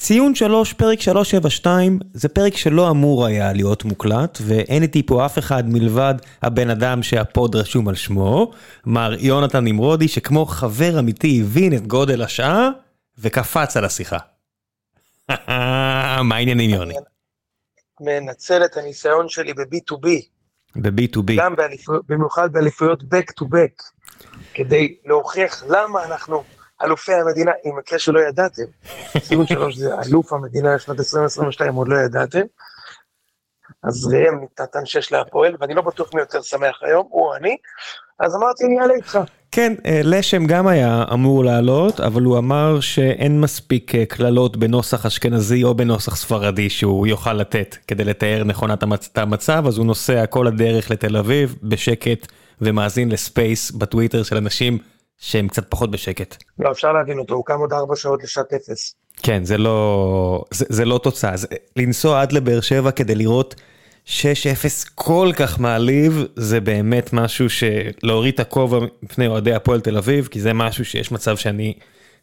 ציון 3, פרק 372, זה פרק שלא אמור היה להיות מוקלט, ואין איתי פה אף אחד מלבד הבן אדם שהפוד רשום על שמו, מר יונתן נמרודי, שכמו חבר אמיתי הבין את גודל השעה, וקפץ על השיחה. מה העניינים יוני? מנצל את הניסיון שלי ב-B2B, ב-B2B. גם באליפויות, במיוחד באליפויות back to back, כדי להוכיח למה אנחנו אלופי המדינה, אם מקרה שלא ידעתם, ציון שלוש זה אלוף המדינה לשנת 2022, עוד לא ידעתם, אז ראם נתן שש להפועל, ואני לא בטוח מי יותר שמח היום, הוא אני, אז אמרתי, אני אעלה איתך. כן, אה, לשם גם היה אמור לעלות, אבל הוא אמר שאין מספיק אה, קללות בנוסח אשכנזי או בנוסח ספרדי שהוא יוכל לתת כדי לתאר נכונה את המצב, אז הוא נוסע כל הדרך לתל אביב בשקט ומאזין לספייס בטוויטר של אנשים שהם קצת פחות בשקט. לא, אפשר להבין אותו, הוא קם עוד ארבע שעות לשעת אפס. כן, זה לא, זה, זה לא תוצאה. זה, לנסוע עד לבאר שבע כדי לראות 6-0 כל כך מעליב, זה באמת משהו שלהוריד את הכובע מפני אוהדי הפועל תל אביב, כי זה משהו שיש מצב שאני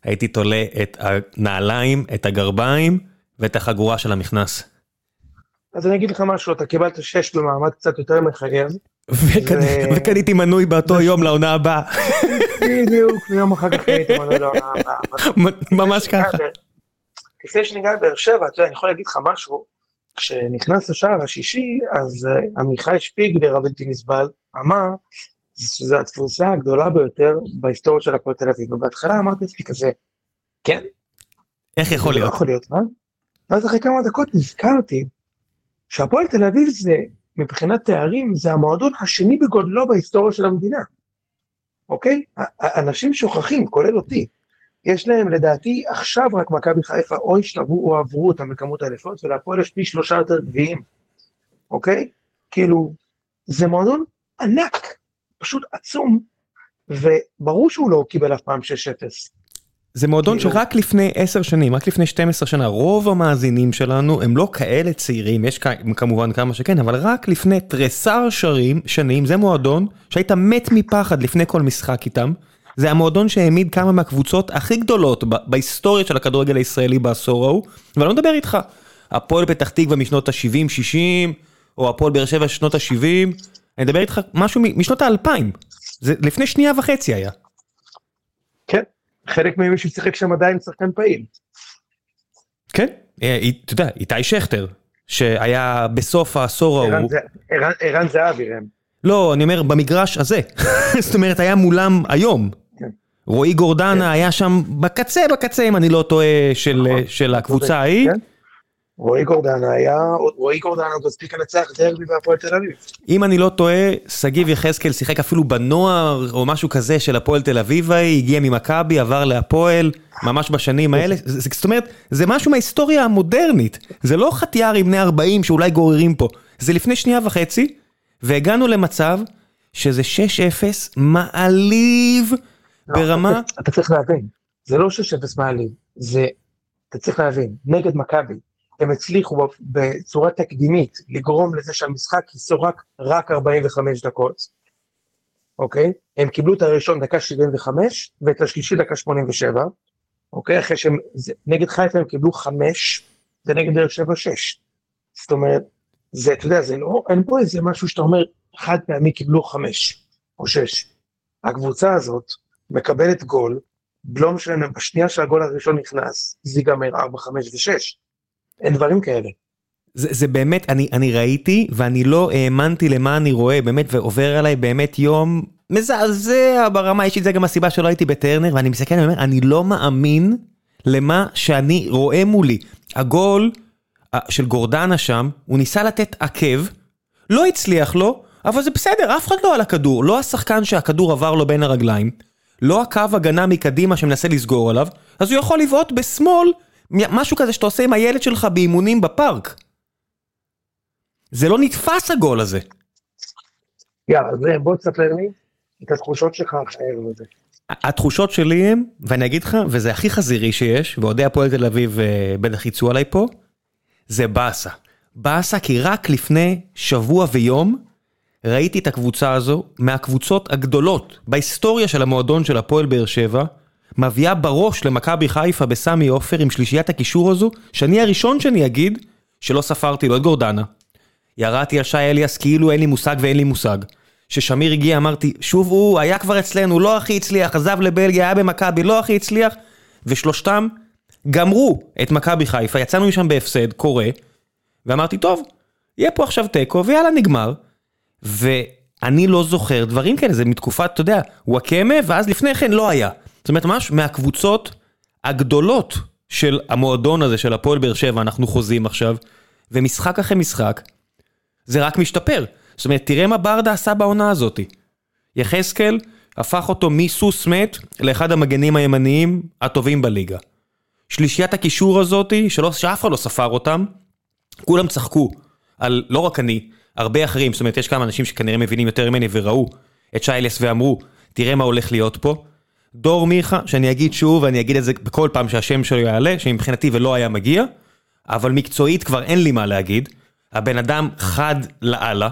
הייתי תולה את הנעליים, את הגרביים ואת החגורה של המכנס. אז אני אגיד לך משהו, אתה קיבלת 6 במעמד קצת יותר מחייב. וקניתי מנוי באותו יום לעונה הבאה. בדיוק, ויום אחר כך הייתי מנוי לעונה הבאה. ממש ככה. לפני שניגע בבאר שבע, אתה יודע, אני יכול להגיד לך משהו, כשנכנס לשער השישי, אז עמיחי שפיגלר הבלתי נסבל אמר שזו התפוסה הגדולה ביותר בהיסטוריה של הפועל תל אביב, ובהתחלה אמרתי לעצמי כזה, כן? איך יכול להיות? לא יכול להיות, מה? ואז אחרי כמה דקות נזכרתי שהפועל תל אביב זה, מבחינת תארים, זה המועדון השני בגודלו בהיסטוריה של המדינה, אוקיי? אנשים שוכחים, כולל אותי. יש להם לדעתי עכשיו רק מכבי חיפה או השתלבו או עברו אותם בכמות האליפות ולהפועל יש פי שלושה יותר גביעים, אוקיי? כאילו, זה מועדון ענק, פשוט עצום, וברור שהוא לא קיבל אף פעם 6-0. זה מועדון כאילו... שרק לפני 10 שנים, רק לפני 12 שנה, רוב המאזינים שלנו הם לא כאלה צעירים, יש כמובן כמה שכן, אבל רק לפני תריסר שרים, שנים, זה מועדון שהיית מת מפחד לפני כל משחק איתם. זה המועדון שהעמיד כמה מהקבוצות הכי גדולות בהיסטוריה של הכדורגל הישראלי בעשור ההוא, ואני לא מדבר איתך, הפועל פתח תקווה משנות ה-70-60, או הפועל באר שבע שנות ה-70, אני מדבר איתך משהו משנות ה-2000, זה לפני שנייה וחצי היה. כן, חלק מהם מישהו שיחק שם עדיין שחקן פעיל. כן, אה, אתה יודע, איתי שכטר, שהיה בסוף העשור ההוא. ערן זהבי ראם. לא, אני אומר במגרש הזה, זאת אומרת היה מולם היום. רועי גורדנה כן. היה שם בקצה בקצה אם אני לא טועה של נכון. של הקבוצה ההיא. רועי גורדנה היה, רועי גורדנה עוד הספיק לנצח דרבי בהפועל תל אביב. אם אני לא טועה, שגיב יחזקאל שיחק אפילו בנוער או משהו כזה של הפועל תל אביב ההיא, הגיע ממכבי, עבר להפועל, ממש בשנים האלה, זאת אומרת, זה משהו מההיסטוריה המודרנית, זה לא חטיארים בני 40 שאולי גוררים פה, זה לפני שנייה וחצי, והגענו למצב שזה 6-0 מעליב לא, ברמה... אתה צריך להבין, זה לא 6-0 מעליב, זה, אתה צריך להבין, נגד מכבי, הם הצליחו בצורה תקדימית לגרום לזה שהמשחק יסורק רק 45 דקות, אוקיי? הם קיבלו את הראשון דקה 75 ואת השלישי דקה 87, אוקיי? אחרי שהם, זה, נגד חיפה הם קיבלו 5 ונגד באר שבע 6. זאת אומרת, זה, אתה יודע, זה לא, אין פה איזה משהו שאתה אומר, חד פעמי קיבלו 5 או 6. הקבוצה הזאת מקבלת גול, לא משנה, בשנייה שהגול הראשון נכנס, זה ייגמר 4, 5 ו-6. אין דברים כאלה. זה, זה באמת, אני, אני ראיתי ואני לא האמנתי למה אני רואה, באמת, ועובר עליי באמת יום מזעזע ברמה האישית, זה גם הסיבה שלא הייתי בטרנר, ואני מסתכל, אני אומר, אני לא מאמין למה שאני רואה מולי. הגול של גורדנה שם, הוא ניסה לתת עקב, לא הצליח לו, אבל זה בסדר, אף אחד לא על הכדור, לא השחקן שהכדור עבר לו בין הרגליים, לא הקו הגנה מקדימה שמנסה לסגור עליו, אז הוא יכול לבעוט בשמאל משהו כזה שאתה עושה עם הילד שלך באימונים בפארק. זה לא נתפס הגול הזה. יאללה, בוא תספר לי את התחושות שלך הערב הזה. התחושות שלי הם, ואני אגיד לך, וזה הכי חזירי שיש, ואוהדי הפועל תל אביב אה, בטח יצאו עליי פה, זה באסה. באסה כי רק לפני שבוע ויום ראיתי את הקבוצה הזו מהקבוצות הגדולות בהיסטוריה של המועדון של הפועל באר שבע, מביאה בראש למכבי חיפה בסמי עופר עם שלישיית הקישור הזו, שאני הראשון שאני אגיד שלא ספרתי לו את גורדנה. ירדתי על שי אליאס כאילו אין לי מושג ואין לי מושג. כששמיר הגיע אמרתי, שוב הוא, היה כבר אצלנו, לא הכי הצליח, עזב לבלגיה, היה במכבי, לא הכי הצליח, ושלושתם גמרו את מכבי חיפה, יצאנו משם בהפסד, קורה, ואמרתי, טוב, יהיה פה עכשיו תיקו, ויאללה, נגמר. ואני לא זוכר דברים כאלה, זה מתקופת, אתה יודע, וואקמה, ואז לפני כן לא היה. זאת אומרת, ממש מהקבוצות הגדולות של המועדון הזה, של הפועל באר שבע, אנחנו חוזים עכשיו, ומשחק אחרי משחק, זה רק משתפר. זאת אומרת, תראה מה ברדה עשה בעונה הזאתי. יחזקאל הפך אותו מסוס מת לאחד המגנים הימניים הטובים בליגה. שלישיית הקישור הזאתי, שאף אחד לא ספר אותם, כולם צחקו על, לא רק אני, הרבה אחרים, זאת אומרת, יש כמה אנשים שכנראה מבינים יותר ממני וראו את שיילס ואמרו, תראה מה הולך להיות פה. דור מיכה, שאני אגיד שוב, ואני אגיד את זה בכל פעם שהשם שלו יעלה, שמבחינתי ולא היה מגיע, אבל מקצועית כבר אין לי מה להגיד. הבן אדם חד לאללה,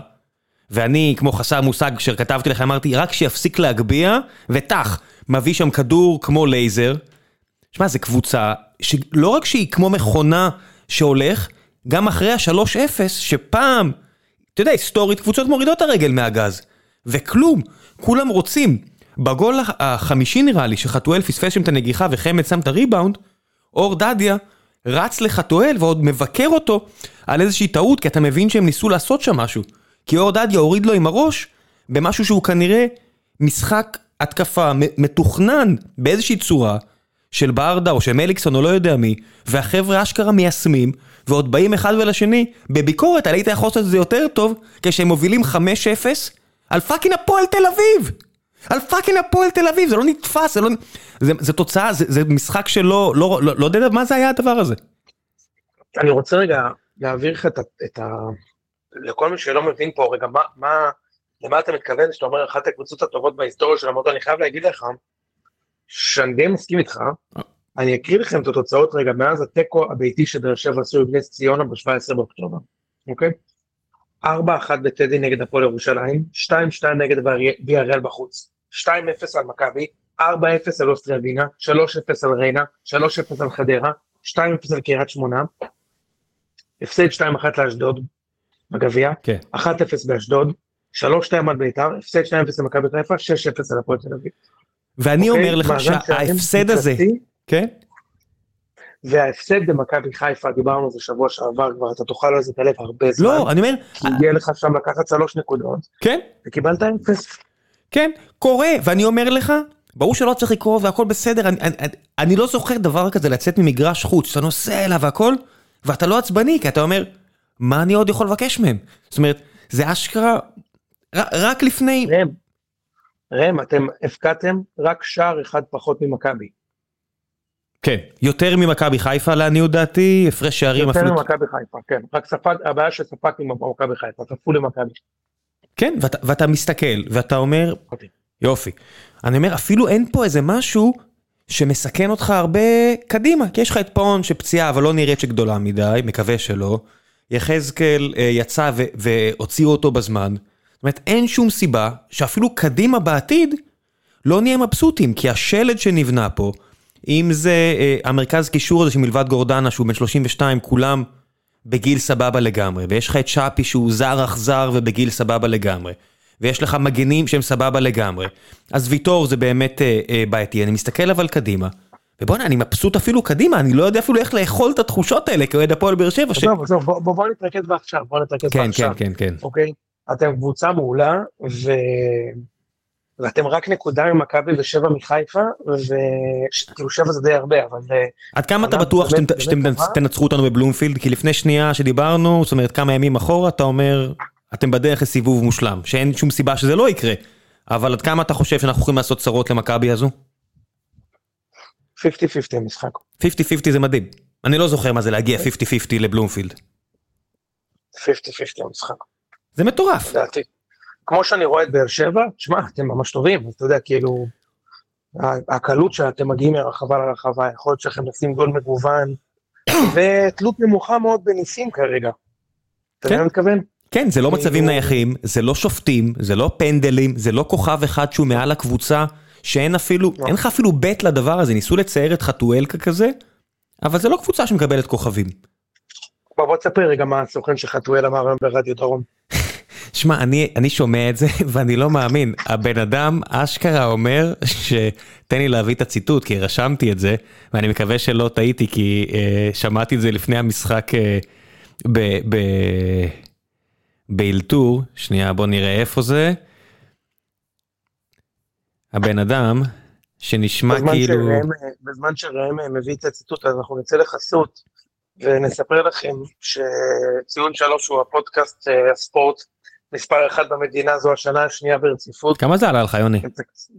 ואני כמו חסר מושג כשכתבתי לך אמרתי רק שיפסיק להגביה וטח מביא שם כדור כמו לייזר. שמע זה קבוצה שלא רק שהיא כמו מכונה שהולך גם אחרי השלוש אפס שפעם אתה יודע היסטורית קבוצות מורידות הרגל מהגז וכלום כולם רוצים בגול החמישי נראה לי שחתואל פספס שם את הנגיחה וחמד שם את הריבאונד אור דדיה רץ לחטואל ועוד מבקר אותו על איזושהי טעות כי אתה מבין שהם ניסו לעשות שם משהו כי אור דדיה הוריד לו עם הראש במשהו שהוא כנראה משחק התקפה מתוכנן באיזושהי צורה של ברדה או של מליקסון או לא יודע מי, והחבר'ה אשכרה מיישמים, ועוד באים אחד ולשני בביקורת על היית יכול לעשות את זה יותר טוב כשהם מובילים 5-0 על fucking הפועל תל אביב! על fucking הפועל תל אביב, זה לא נתפס, זה לא... זה, זה תוצאה, זה, זה משחק שלא, לא, לא, לא יודע מה זה היה הדבר הזה. אני רוצה רגע להעביר לך את, את ה... לכל מי שלא מבין פה רגע מה, מה, למה אתה מתכוון שאתה אומר אחת הקבוצות הטובות בהיסטוריה של המועדון, אני חייב להגיד לך שאני די מסכים איתך, אני אקריא לכם את התוצאות רגע מאז התיקו הביתי שבאר שבע עשו עם נס ציונה ב-17 באוקטובר, אוקיי? 4-1 בטדי נגד הפועל ירושלים, 2-2 נגד ויאריאל בחוץ, 2-0 על מכבי, 4-0 על אוסטריה וינה, 3-0 על ריינה, 3-0 על חדרה, 2-0 על קריית שמונה, הפסד 2-1 לאשדוד, בגביע, כן. 1-0 באשדוד, 3-2 על בית"ר, הפסד 2-0 למכבי חיפה, 6-0 על הפועל תל אביב. ואני אוקיי? אומר לך שההפסד הזה, כן? וההפסד במכבי חיפה, דיברנו על זה שבוע שעבר כבר, אתה תאכל על זה את הלב הרבה זמן. לא, אני אומר... כי הגיע לך שם לקחת שלוש נקודות. כן. וקיבלת אפס. כן, קורה, ואני אומר לך, ברור שלא צריך לקרוא והכל בסדר, אני, אני, אני לא זוכר דבר כזה לצאת ממגרש חוץ, שאתה נוסע אליו והכל, ואתה לא עצבני, כי אתה אומר, מה אני עוד יכול לבקש מהם? זאת אומרת, זה אשכרה, רק לפני... ראם, ראם, אתם הפקעתם רק שער אחד פחות ממכבי. כן, יותר ממכבי חיפה לעניות דעתי, הפרש שערים אפילו... יותר ממכבי חיפה, כן, רק ספק, הבעיה שספקתי ממכבי חיפה, ספקו למכבי. כן, ואתה, ואתה מסתכל, ואתה אומר, אוקיי. יופי. אני אומר, אפילו אין פה איזה משהו שמסכן אותך הרבה קדימה, כי יש לך את פאון שפציעה, אבל לא נראית שגדולה מדי, מקווה שלא. יחזקאל אה, יצא והוציאו אותו בזמן. זאת אומרת, אין שום סיבה שאפילו קדימה בעתיד לא נהיה מבסוטים, כי השלד שנבנה פה, אם זה אה, המרכז קישור הזה שמלבד גורדנה שהוא בן 32, כולם בגיל סבבה לגמרי, ויש לך את שפי שהוא זר אכזר ובגיל סבבה לגמרי, ויש לך מגנים שהם סבבה לגמרי, אז ויטור זה באמת אה, אה, בעייתי, אני מסתכל אבל קדימה. ובואנה, אני מבסוט אפילו קדימה, אני לא יודע אפילו איך לאכול את התחושות האלה כאוהד הפועל באר שבע. עזוב, עזוב, בוא נתרכז בעכשיו, בוא נתרכז בעכשיו. כן, כן, כן, כן. אוקיי? אתם קבוצה מעולה, ו... ואתם רק נקודה ממכבי ושבע מחיפה, וכאילו שבע זה די הרבה, אבל... עד כמה אתה בטוח שאתם תנצחו אותנו בבלומפילד? כי לפני שנייה שדיברנו, זאת אומרת כמה ימים אחורה, אתה אומר, אתם בדרך לסיבוב מושלם, שאין שום סיבה שזה לא יקרה, אבל עד כמה אתה חושב שאנחנו יכולים לעשות צרות למכבי הזו? 50-50 המשחק. 50-50 זה מדהים. אני לא זוכר מה זה להגיע 50-50 לבלומפילד. 50-50 המשחק. זה מטורף. לדעתי. כמו שאני רואה את באר שבע, תשמע, אתם ממש טובים, אתה יודע, כאילו, הקלות שאתם מגיעים מרחבה לרחבה, יכול להיות שלכם לשים גול מגוון, ותלות נמוכה מאוד בניסים כרגע. אתה יודע מה אני מתכוון? כן, זה לא מצבים נייחים, זה לא שופטים, זה לא פנדלים, זה לא כוכב אחד שהוא מעל הקבוצה, שאין אפילו, לא. אין לך אפילו בית לדבר הזה, ניסו לצייר את חתואל ככזה, אבל זה לא קבוצה שמקבלת כוכבים. בוא תספר רגע מה הסוכן של חתואל אמר היום ברדיו דרום. שמע, אני, אני שומע את זה ואני לא מאמין. הבן אדם אשכרה אומר ש... תן לי להביא את הציטוט, כי רשמתי את זה, ואני מקווה שלא טעיתי, כי אה, שמעתי את זה לפני המשחק אה, ב... ב... באלתור. שנייה, בוא נראה איפה זה. הבן אדם, שנשמע בזמן כאילו... שראם, בזמן שראם מביא את הציטוט אז אנחנו נצא לחסות ונספר לכם שציון שלוש הוא הפודקאסט אה, הספורט מספר אחד במדינה זו השנה השנייה ברציפות. כמה זה עלה לך, יוני? עם תקציב,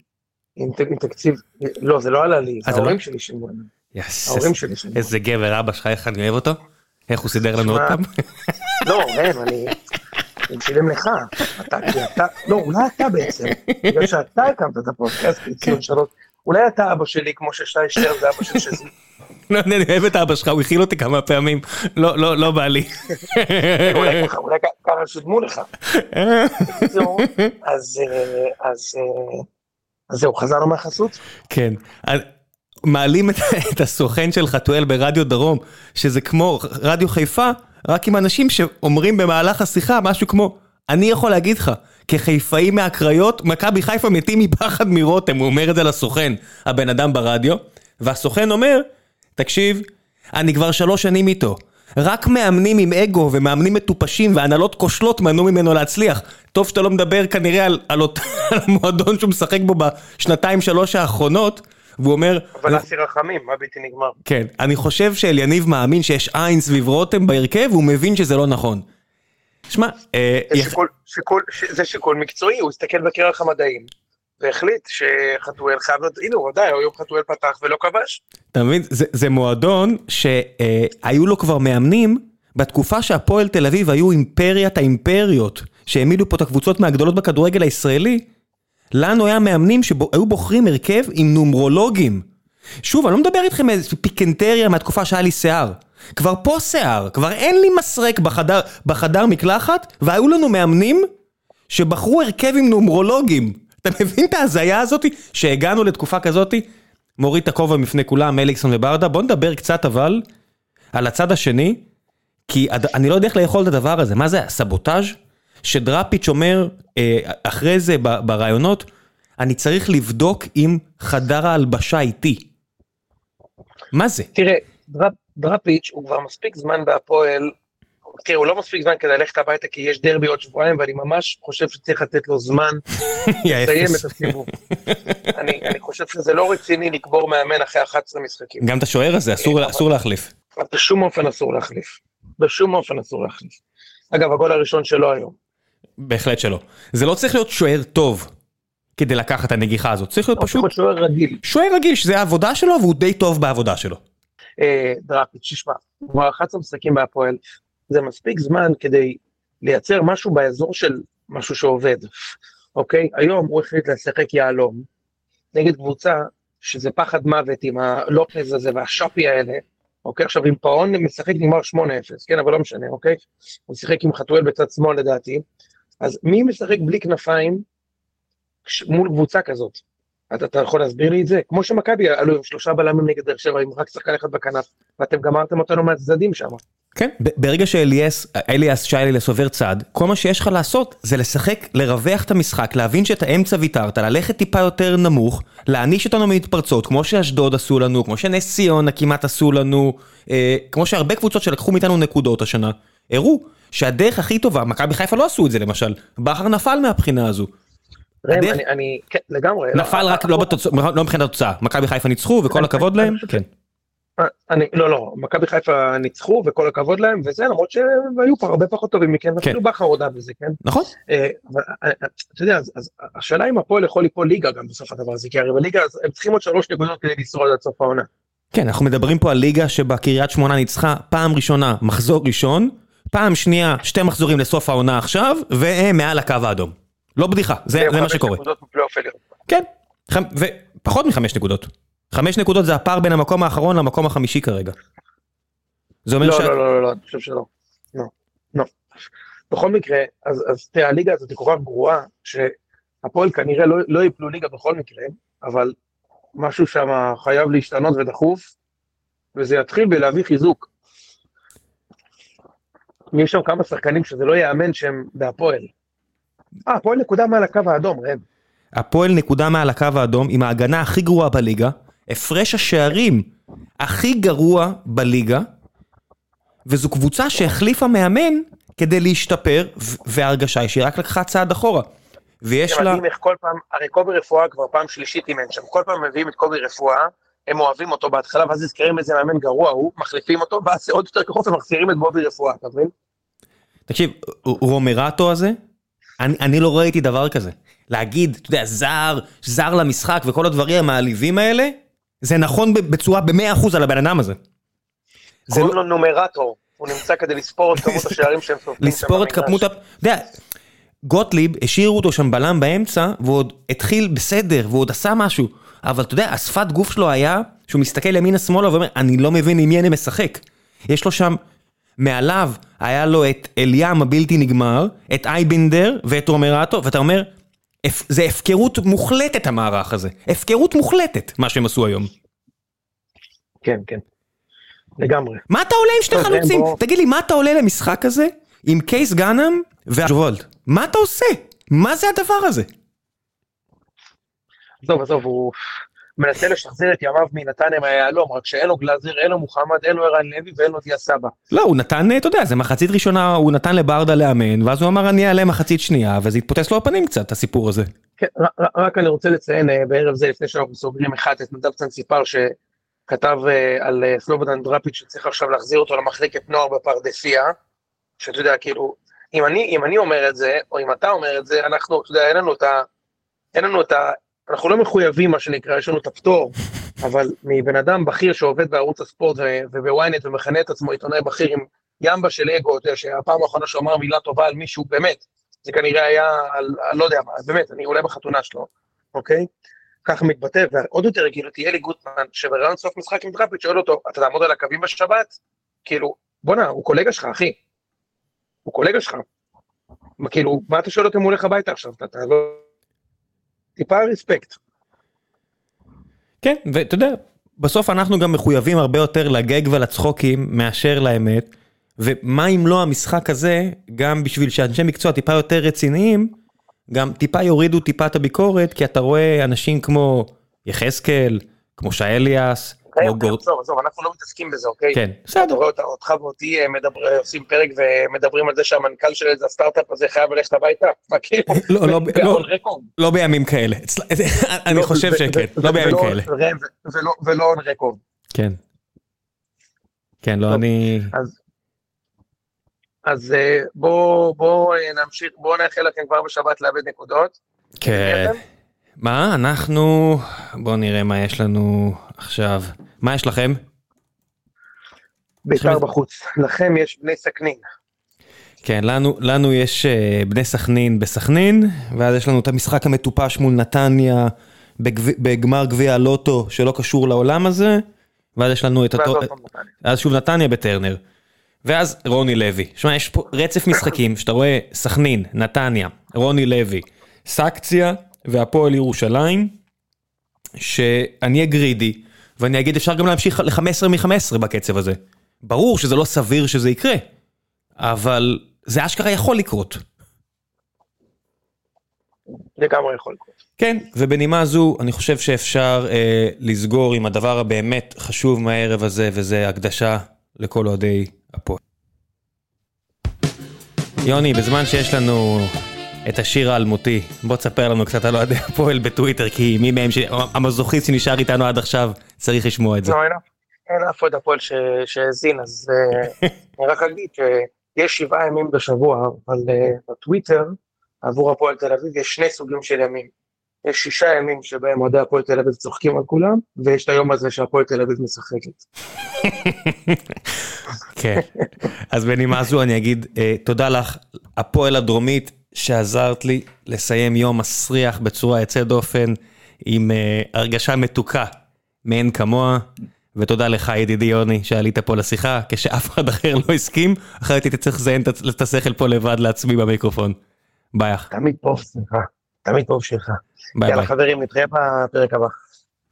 עם, ת- עם תקציב, לא זה לא עלה לי, אה, זה לא? ההורים שלי שילמו ההורים שלי שילמו. איזה גבר, אבא שלך, איך אני אוהב אותו? איך הוא סידר לנו עוד פעם? לא ראם אני, אני משלם לך, אתה, כי אתה, לא אולי אתה בעצם, בגלל שאתה הקמת את הפודקאסט. ציון שלוש, אולי אתה אבא שלי כמו ששי שטר זה אבא של שזי, לא, אני אוהב את אבא שלך, הוא הכיל אותי כמה פעמים. לא, לא, לא בא לי. אולי ככה, שילמו לך. אז אה, אה, אז זהו, חזרנו מהחסות? כן. מעלים את, את הסוכן של חתואל ברדיו דרום, שזה כמו רדיו חיפה, רק עם אנשים שאומרים במהלך השיחה משהו כמו, אני יכול להגיד לך, כחיפאי מהקריות, מכבי חיפה מתים מפחד מרותם, הוא אומר את זה לסוכן, הבן אדם ברדיו, והסוכן אומר, תקשיב, אני כבר שלוש שנים איתו. רק מאמנים עם אגו ומאמנים מטופשים והנהלות כושלות מנעו ממנו להצליח. טוב שאתה לא מדבר כנראה על, על, אות, על המועדון שהוא משחק בו בשנתיים שלוש האחרונות, והוא אומר, אבל אסי רחמים, מה בלתי נגמר? כן, אני חושב שאליניב מאמין שיש עין סביב רותם בהרכב, והוא מבין שזה לא נכון. שמע, אה, זה יח- שיקול- שיקול- ש- זה שיקול מקצועי, הוא הסתכל בכרך המדעים, והחליט שחתואל חייב הנה הוא ודאי, היום חתואל פתח ולא כבש. אתה מבין? זה, זה מועדון שהיו לו כבר מאמנים בתקופה שהפועל תל אביב היו אימפריית האימפריות, שהעמידו פה את הקבוצות מהגדולות בכדורגל הישראלי. לנו היה מאמנים שהיו בוחרים הרכב עם נומרולוגים. שוב, אני לא מדבר איתכם איזה פיקנטריה מהתקופה שהיה לי שיער. כבר פה שיער, כבר אין לי מסרק בחדר, בחדר מקלחת, והיו לנו מאמנים שבחרו הרכב עם נומרולוגים. אתה מבין את ההזיה הזאתי? שהגענו לתקופה כזאתי? מוריד את הכובע מפני כולם, אליקסון וברדה. בוא נדבר קצת אבל על הצד השני, כי הד- אני לא יודע איך לאכול את הדבר הזה. מה זה, סבוטאז'? שדראפיץ' אומר אה, אחרי זה ב- בראיונות, אני צריך לבדוק אם חדר ההלבשה איתי. מה זה? תראה, דראפ- דראפיץ' הוא כבר מספיק זמן בהפועל, תראה, הוא לא מספיק זמן כדי ללכת הביתה כי יש דרבי עוד שבועיים, ואני ממש חושב שצריך לתת לו זמן לסיים. את הסיבוב. אני אני חושב שזה לא רציני לקבור מאמן אחרי 11 משחקים. גם את השוער הזה אסור, אסור להחליף. בשום אופן אסור להחליף. בשום אופן אסור להחליף. אגב, הגול הראשון שלו היום. בהחלט שלא. זה לא צריך להיות שוער טוב כדי לקחת את הנגיחה הזאת, צריך להיות פשוט שוער רגיל. שוער רגיל שזה העבודה שלו והוא די טוב בעבודה שלו. אה, דראפיץ', תשמע, הוא כבר 11 משחקים בהפועל, זה מספיק זמן כדי לייצר משהו באזור של משהו שעובד, אוקיי? היום הוא החליט לשחק יהלום נגד קבוצה שזה פחד מוות עם הלופז הזה והשאפי האלה, אוקיי? עכשיו עם פאון משחק נגמר 8-0, כן, אבל לא משנה, אוקיי? הוא שיחק עם חתואל בצד שמאל לדעתי, אז מי משחק בלי כנפיים מול קבוצה כזאת? אתה, אתה יכול להסביר לי את זה? כמו שמכבי עלו עם שלושה בלמים נגד באר שבע עם רק שחקן אחד בכנף, ואתם גמרתם אותנו מהצדדים שם. כן. ברגע שאליאס, אליאס שיילס עובר צד, כל מה שיש לך לעשות זה לשחק, לרווח את המשחק, להבין שאת האמצע ויתרת, ללכת טיפה יותר נמוך, להעניש אותנו מהתפרצות, כמו שאשדוד עשו לנו, כמו שנס ציונה כמעט עשו לנו, אה, כמו שהרבה קבוצות שלקחו מאיתנו נקודות השנה, הראו שהדרך הכי טובה, מכבי חיפה לא עשו את זה למשל, בכר נפל מהבחינה הזו. ראם, אני, אני, כן, לגמרי. נפל רק לא בתוצ- לא מבחינת התוצאה, מכבי חיפה ניצחו וכל הכבוד להם, כן. אה, אני, לא, לא, מכבי חיפה ניצחו וכל הכבוד להם וזה, למרות שהם היו פה הרבה פחות טובים מכם, אפילו בכר הודה בזה, כן? נכון? אה, אבל אה, אה, אתה יודע, אז, אז השאלה אם הפועל יכול ליפול ליגה גם בסוף הדבר הזה, כי הרי בליגה הם צריכים עוד שלוש נקודות כדי לשרוד עד סוף העונה. כן, אנחנו מדברים פה על ליגה שבה קריית שמונה ניצחה פעם ראשונה מחזור ראשון, פעם שנייה שתי מחזורים לסוף העונה עכשיו, והם מעל הקו האדום. לא בדיחה, זה, זה מה שקורה. כן, חמ... ופחות מחמש נקודות. חמש נקודות זה הפער בין המקום האחרון למקום החמישי כרגע. זה אומר לא, ש... לא, לא, לא, לא, אני חושב שלא. לא, לא. בכל מקרה, אז, אז תראה, הליגה הזאת היא כל כך גרועה, שהפועל כנראה לא, לא יפלו ליגה בכל מקרה, אבל משהו שם חייב להשתנות ודחוף, וזה יתחיל בלהביא חיזוק. יש שם כמה שחקנים שזה לא ייאמן שהם בהפועל. אה, הפועל נקודה מעל הקו האדום, ראם. הפועל נקודה מעל הקו האדום עם ההגנה הכי גרועה בליגה, הפרש השערים הכי גרוע בליגה, וזו קבוצה שהחליפה מאמן כדי להשתפר, וההרגשה היא שהיא רק לקחה צעד אחורה. ויש זה לה... מדהים איך כל פעם, הרי קובי רפואה כבר פעם שלישית אימן שם, כל פעם מביאים את קובי רפואה, הם אוהבים אותו בהתחלה, ואז נזכרים איזה מאמן גרוע הוא, מחליפים אותו, ואז זה עוד יותר כחוף ומחזירים את בובי רפואה, אתה מבין? תקשיב, רומרטו הזה, אני, אני לא ראיתי דבר כזה. להגיד, אתה יודע, זר, זר למשחק וכל הדברים המעליבים האלה, זה נכון בצורה במאה אחוז על הבן אדם הזה. זה קוראים לא, לו נומרטור, הוא נמצא כדי לספור את כמות השערים שהם סופרים לספור את. כמות ה... אתה יודע, גוטליב, השאירו אותו שם בלם באמצע, והוא עוד התחיל בסדר, והוא עוד עשה משהו. אבל אתה יודע, השפת גוף שלו היה, שהוא מסתכל ימינה שמאלה ואומר, אני לא מבין עם מי אני משחק. יש לו שם, מעליו היה לו את אליאם הבלתי נגמר, את אייבינדר ואת רומרטו, ואתה אומר, "הפ- זה הפקרות מוחלטת המערך הזה. הפקרות מוחלטת, מה שהם עשו היום. כן, כן. לגמרי. מה אתה עולה עם טוב, חלוצים? בוא. תגיד לי, מה אתה עולה למשחק הזה עם קייס גאנם והג'וולד? מה אתה עושה? מה זה הדבר הזה? עזוב, עזוב, הוא מנסה לשחזר את ימיו מנתניה מהיהלום, רק שאין לו גלאזר, אין לו מוחמד, אין לו ערן לוי ואין לו דיה סבא. לא, הוא נתן, אתה יודע, זה מחצית ראשונה, הוא נתן לברדה לאמן, ואז הוא אמר אני אעלה מחצית שנייה, וזה התפוצץ לו בפנים קצת, הסיפור הזה. כן, רק אני רוצה לציין אה, בערב זה, לפני שאנחנו סוגרים אחד, את נדב צנציפר שכתב אה, על אה, סלובודן דראפיץ' שצריך עכשיו להחזיר אותו למחלקת נוער בפרדסיה, שאתה יודע, כאילו, אם אני, אם אני אומר את זה, או אם אתה אומר את זה, אנחנו, אתה יודע, אין לנו את ה... אין לנו את ה... אנחנו לא מחויבים, מה שנקרא, יש לנו את הפטור, אבל מבן אדם בכיר שעובד בערוץ הספורט ובוויינט ומכנה את עצמו עיתונאי בכיר עם ימבה של אגו, אתה יודע, שהפעם האחרונה שהוא אמר מילה טובה על מישהו, באמת, זה כנראה היה על, על לא יודע מה, באמת, אני אולי בחתונה שלו, אוקיי? ככה מתבטא, ועוד יותר כאילו תהיה לי גוטמן, שבראיון סוף משחק עם דראפיץ' שואל אותו, אתה תעמוד על הקווים בשבת? כאילו, בואנה, הוא קולגה שלך, אחי. הוא קולגה שלך. כאילו, מה אתה שואל אותו אם הוא הולך הביתה עכשיו? אתה לא... טיפה רספקט. כן, ואתה יודע, בסוף אנחנו גם מחויבים הרבה יותר לגג ולצחוקים מאשר לאמת, ומה אם לא המשחק הזה, גם בשביל שאנשי מקצוע טיפה יותר רציניים, גם טיפה יורידו טיפה את הביקורת, כי אתה רואה אנשים כמו יחזקאל, כמו שי אליאס, כמו גור... עזוב, עזוב, אנחנו לא מתעסקים בזה, אוקיי? כן, אתה בסדר. רואה אותה- אותך ואותי אה, מדבר- עושים פרק ומדברים על זה שהמנכ"ל של איזה הסטארט-אפ הזה חייב ללכת הביתה. כאילו? לא, לא, לא. record. לא בימים כאלה, אני לא, חושב שכן, לא בימים כאלה. ולא- און רקורד. כן. כן, לא. אני... אז אה, בואו בוא, אה, נמשיך, בואו נאחל לכם כבר בשבת לאבד נקודות. כן. מה, אנחנו... בואו נראה מה יש לנו עכשיו. מה יש לכם? בית"ר בחוץ. לכם יש בני סכנין. כן, לנו, לנו יש אה, בני סכנין בסכנין, ואז יש לנו את המשחק המטופש מול נתניה בגב, בגמר גביע הלוטו שלא קשור לעולם הזה, ואז יש לנו את אותו... אז שוב נתניה בטרנר. ואז רוני לוי. שמע, יש פה רצף משחקים שאתה רואה סכנין, נתניה, רוני לוי, סקציה והפועל ירושלים, שאני אהיה גרידי, ואני אגיד אפשר גם להמשיך ל-15 מ-15 בקצב הזה. ברור שזה לא סביר שזה יקרה, אבל זה אשכרה יכול לקרות. לגמרי יכול לקרות. כן, ובנימה זו אני חושב שאפשר אה, לסגור עם הדבר הבאמת חשוב מהערב הזה, וזה הקדשה לכל אוהדי הפועל. יוני, בזמן שיש לנו את השיר האלמותי, בוא תספר לנו קצת על אוהדי הפועל בטוויטר, כי מי מהם, ש... המזוכיסט שנשאר איתנו עד עכשיו, צריך לשמוע את זה. לא, אין אף- אין אף אוהד הפועל שהאזין, אז אה, אני רק אגיד שיש שבעה ימים בשבוע, אבל אה, בטוויטר, עבור הפועל תל אביב, יש שני סוגים של ימים. יש שישה ימים שבהם אוהדי הפועל תל אביב צוחקים על כולם, ויש את היום הזה שהפועל תל אביב משחקת. כן. אז בנימה זו אני אגיד אה, תודה לך, הפועל הדרומית, שעזרת לי לסיים יום מסריח בצורה יוצאת דופן, עם אה, הרגשה מתוקה מאין כמוה, ותודה לך ידידי יוני שעלית פה לשיחה, כשאף אחד אחר לא הסכים, אחרת הייתי צריך לזיין את- השכל פה לבד לעצמי במיקרופון. ביי. תמיד פה, סליחה. תמיד פה בשבילך. ביי יאללה ביי. חברים, נתראה בפרק הבא.